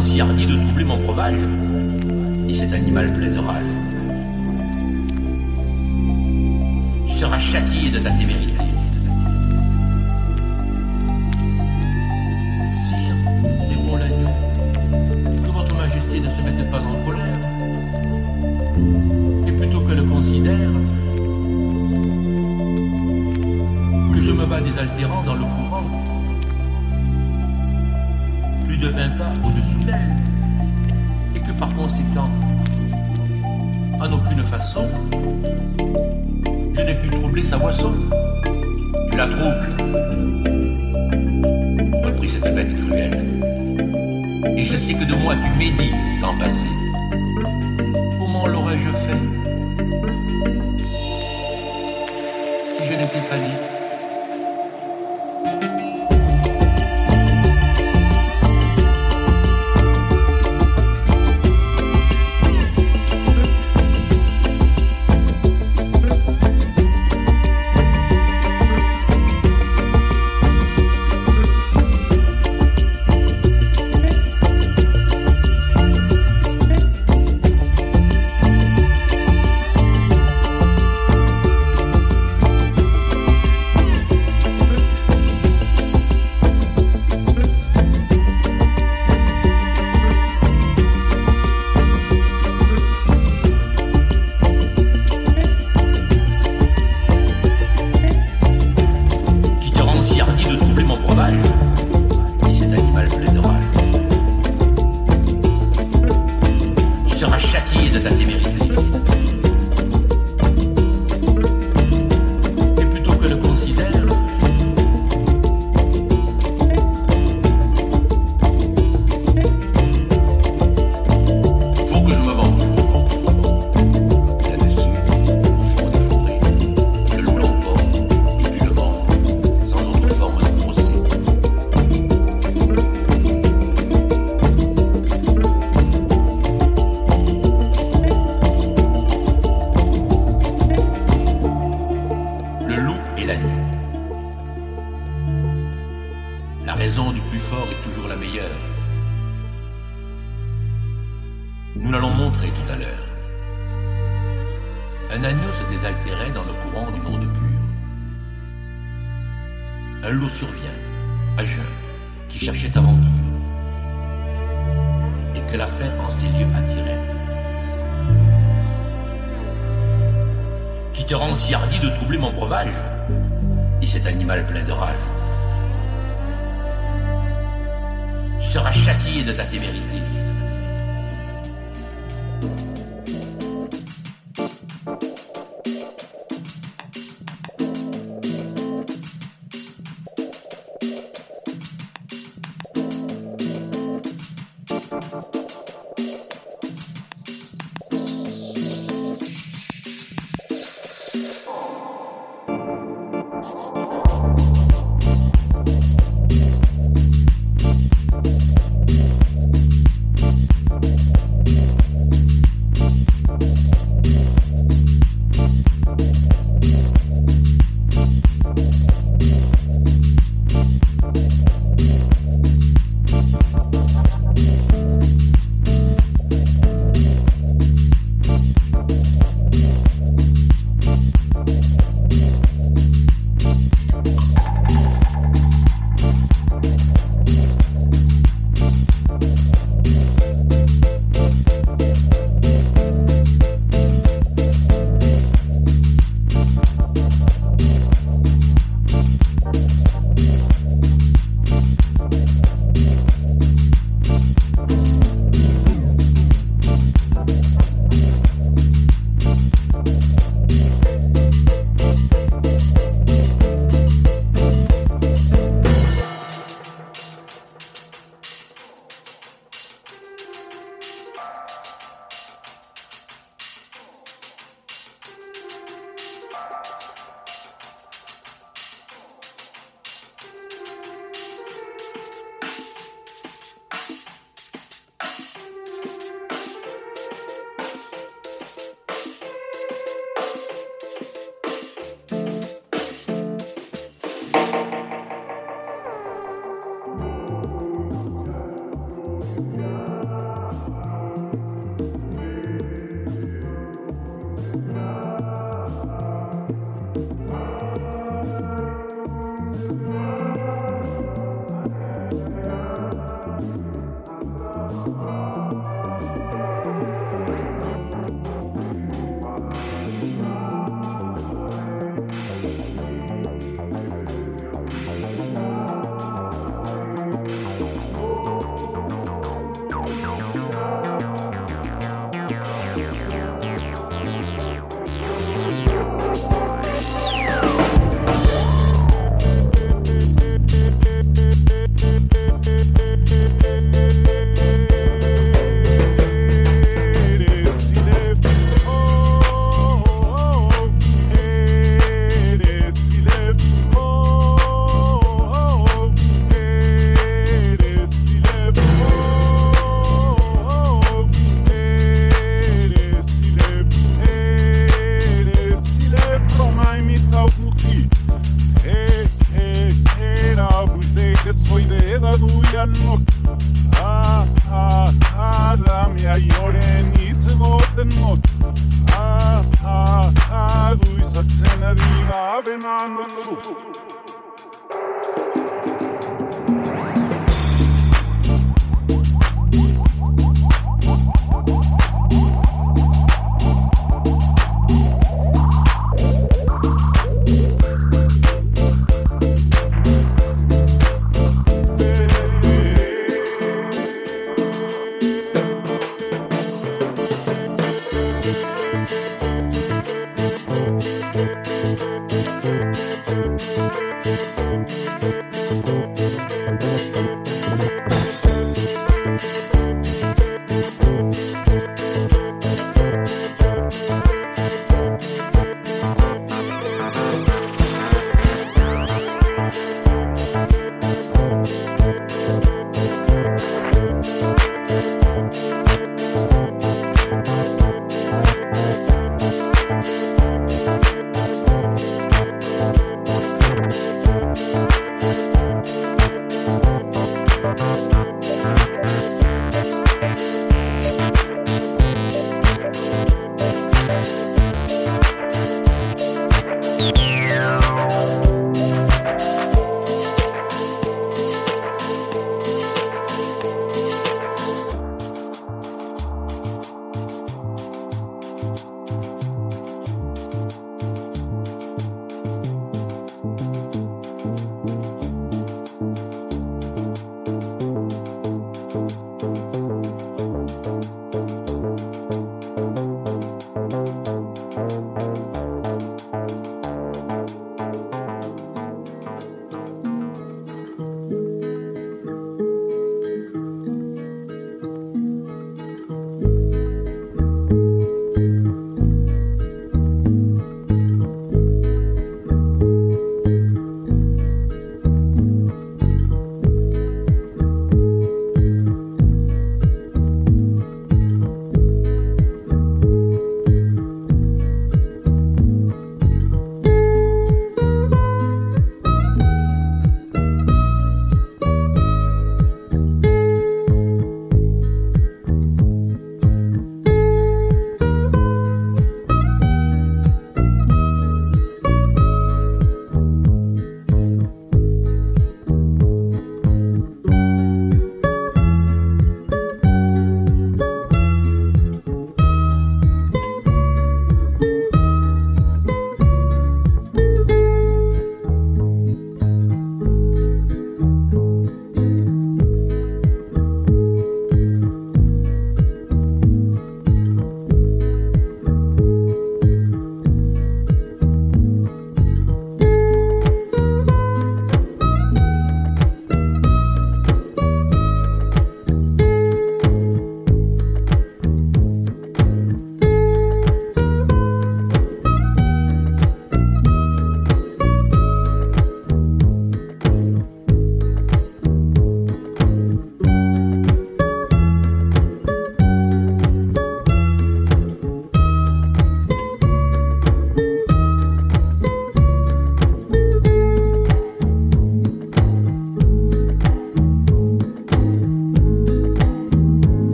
si hardi de troubler mon breuvage, et cet animal plein de rage. Tu seras châtié de ta témérité. Sire, dévons l'agneau, que votre majesté ne se mette pas en colère, et plutôt que le considère, que je me vas désaltérant dans le courant plus de pas au-dessous d'elle, et que par conséquent, en aucune façon, je n'ai pu troubler sa voix boisson. Tu la troubles, reprit cette bête cruelle. Et je sais que de moi tu médis l'an passé. Comment l'aurais-je fait si je n'étais pas né?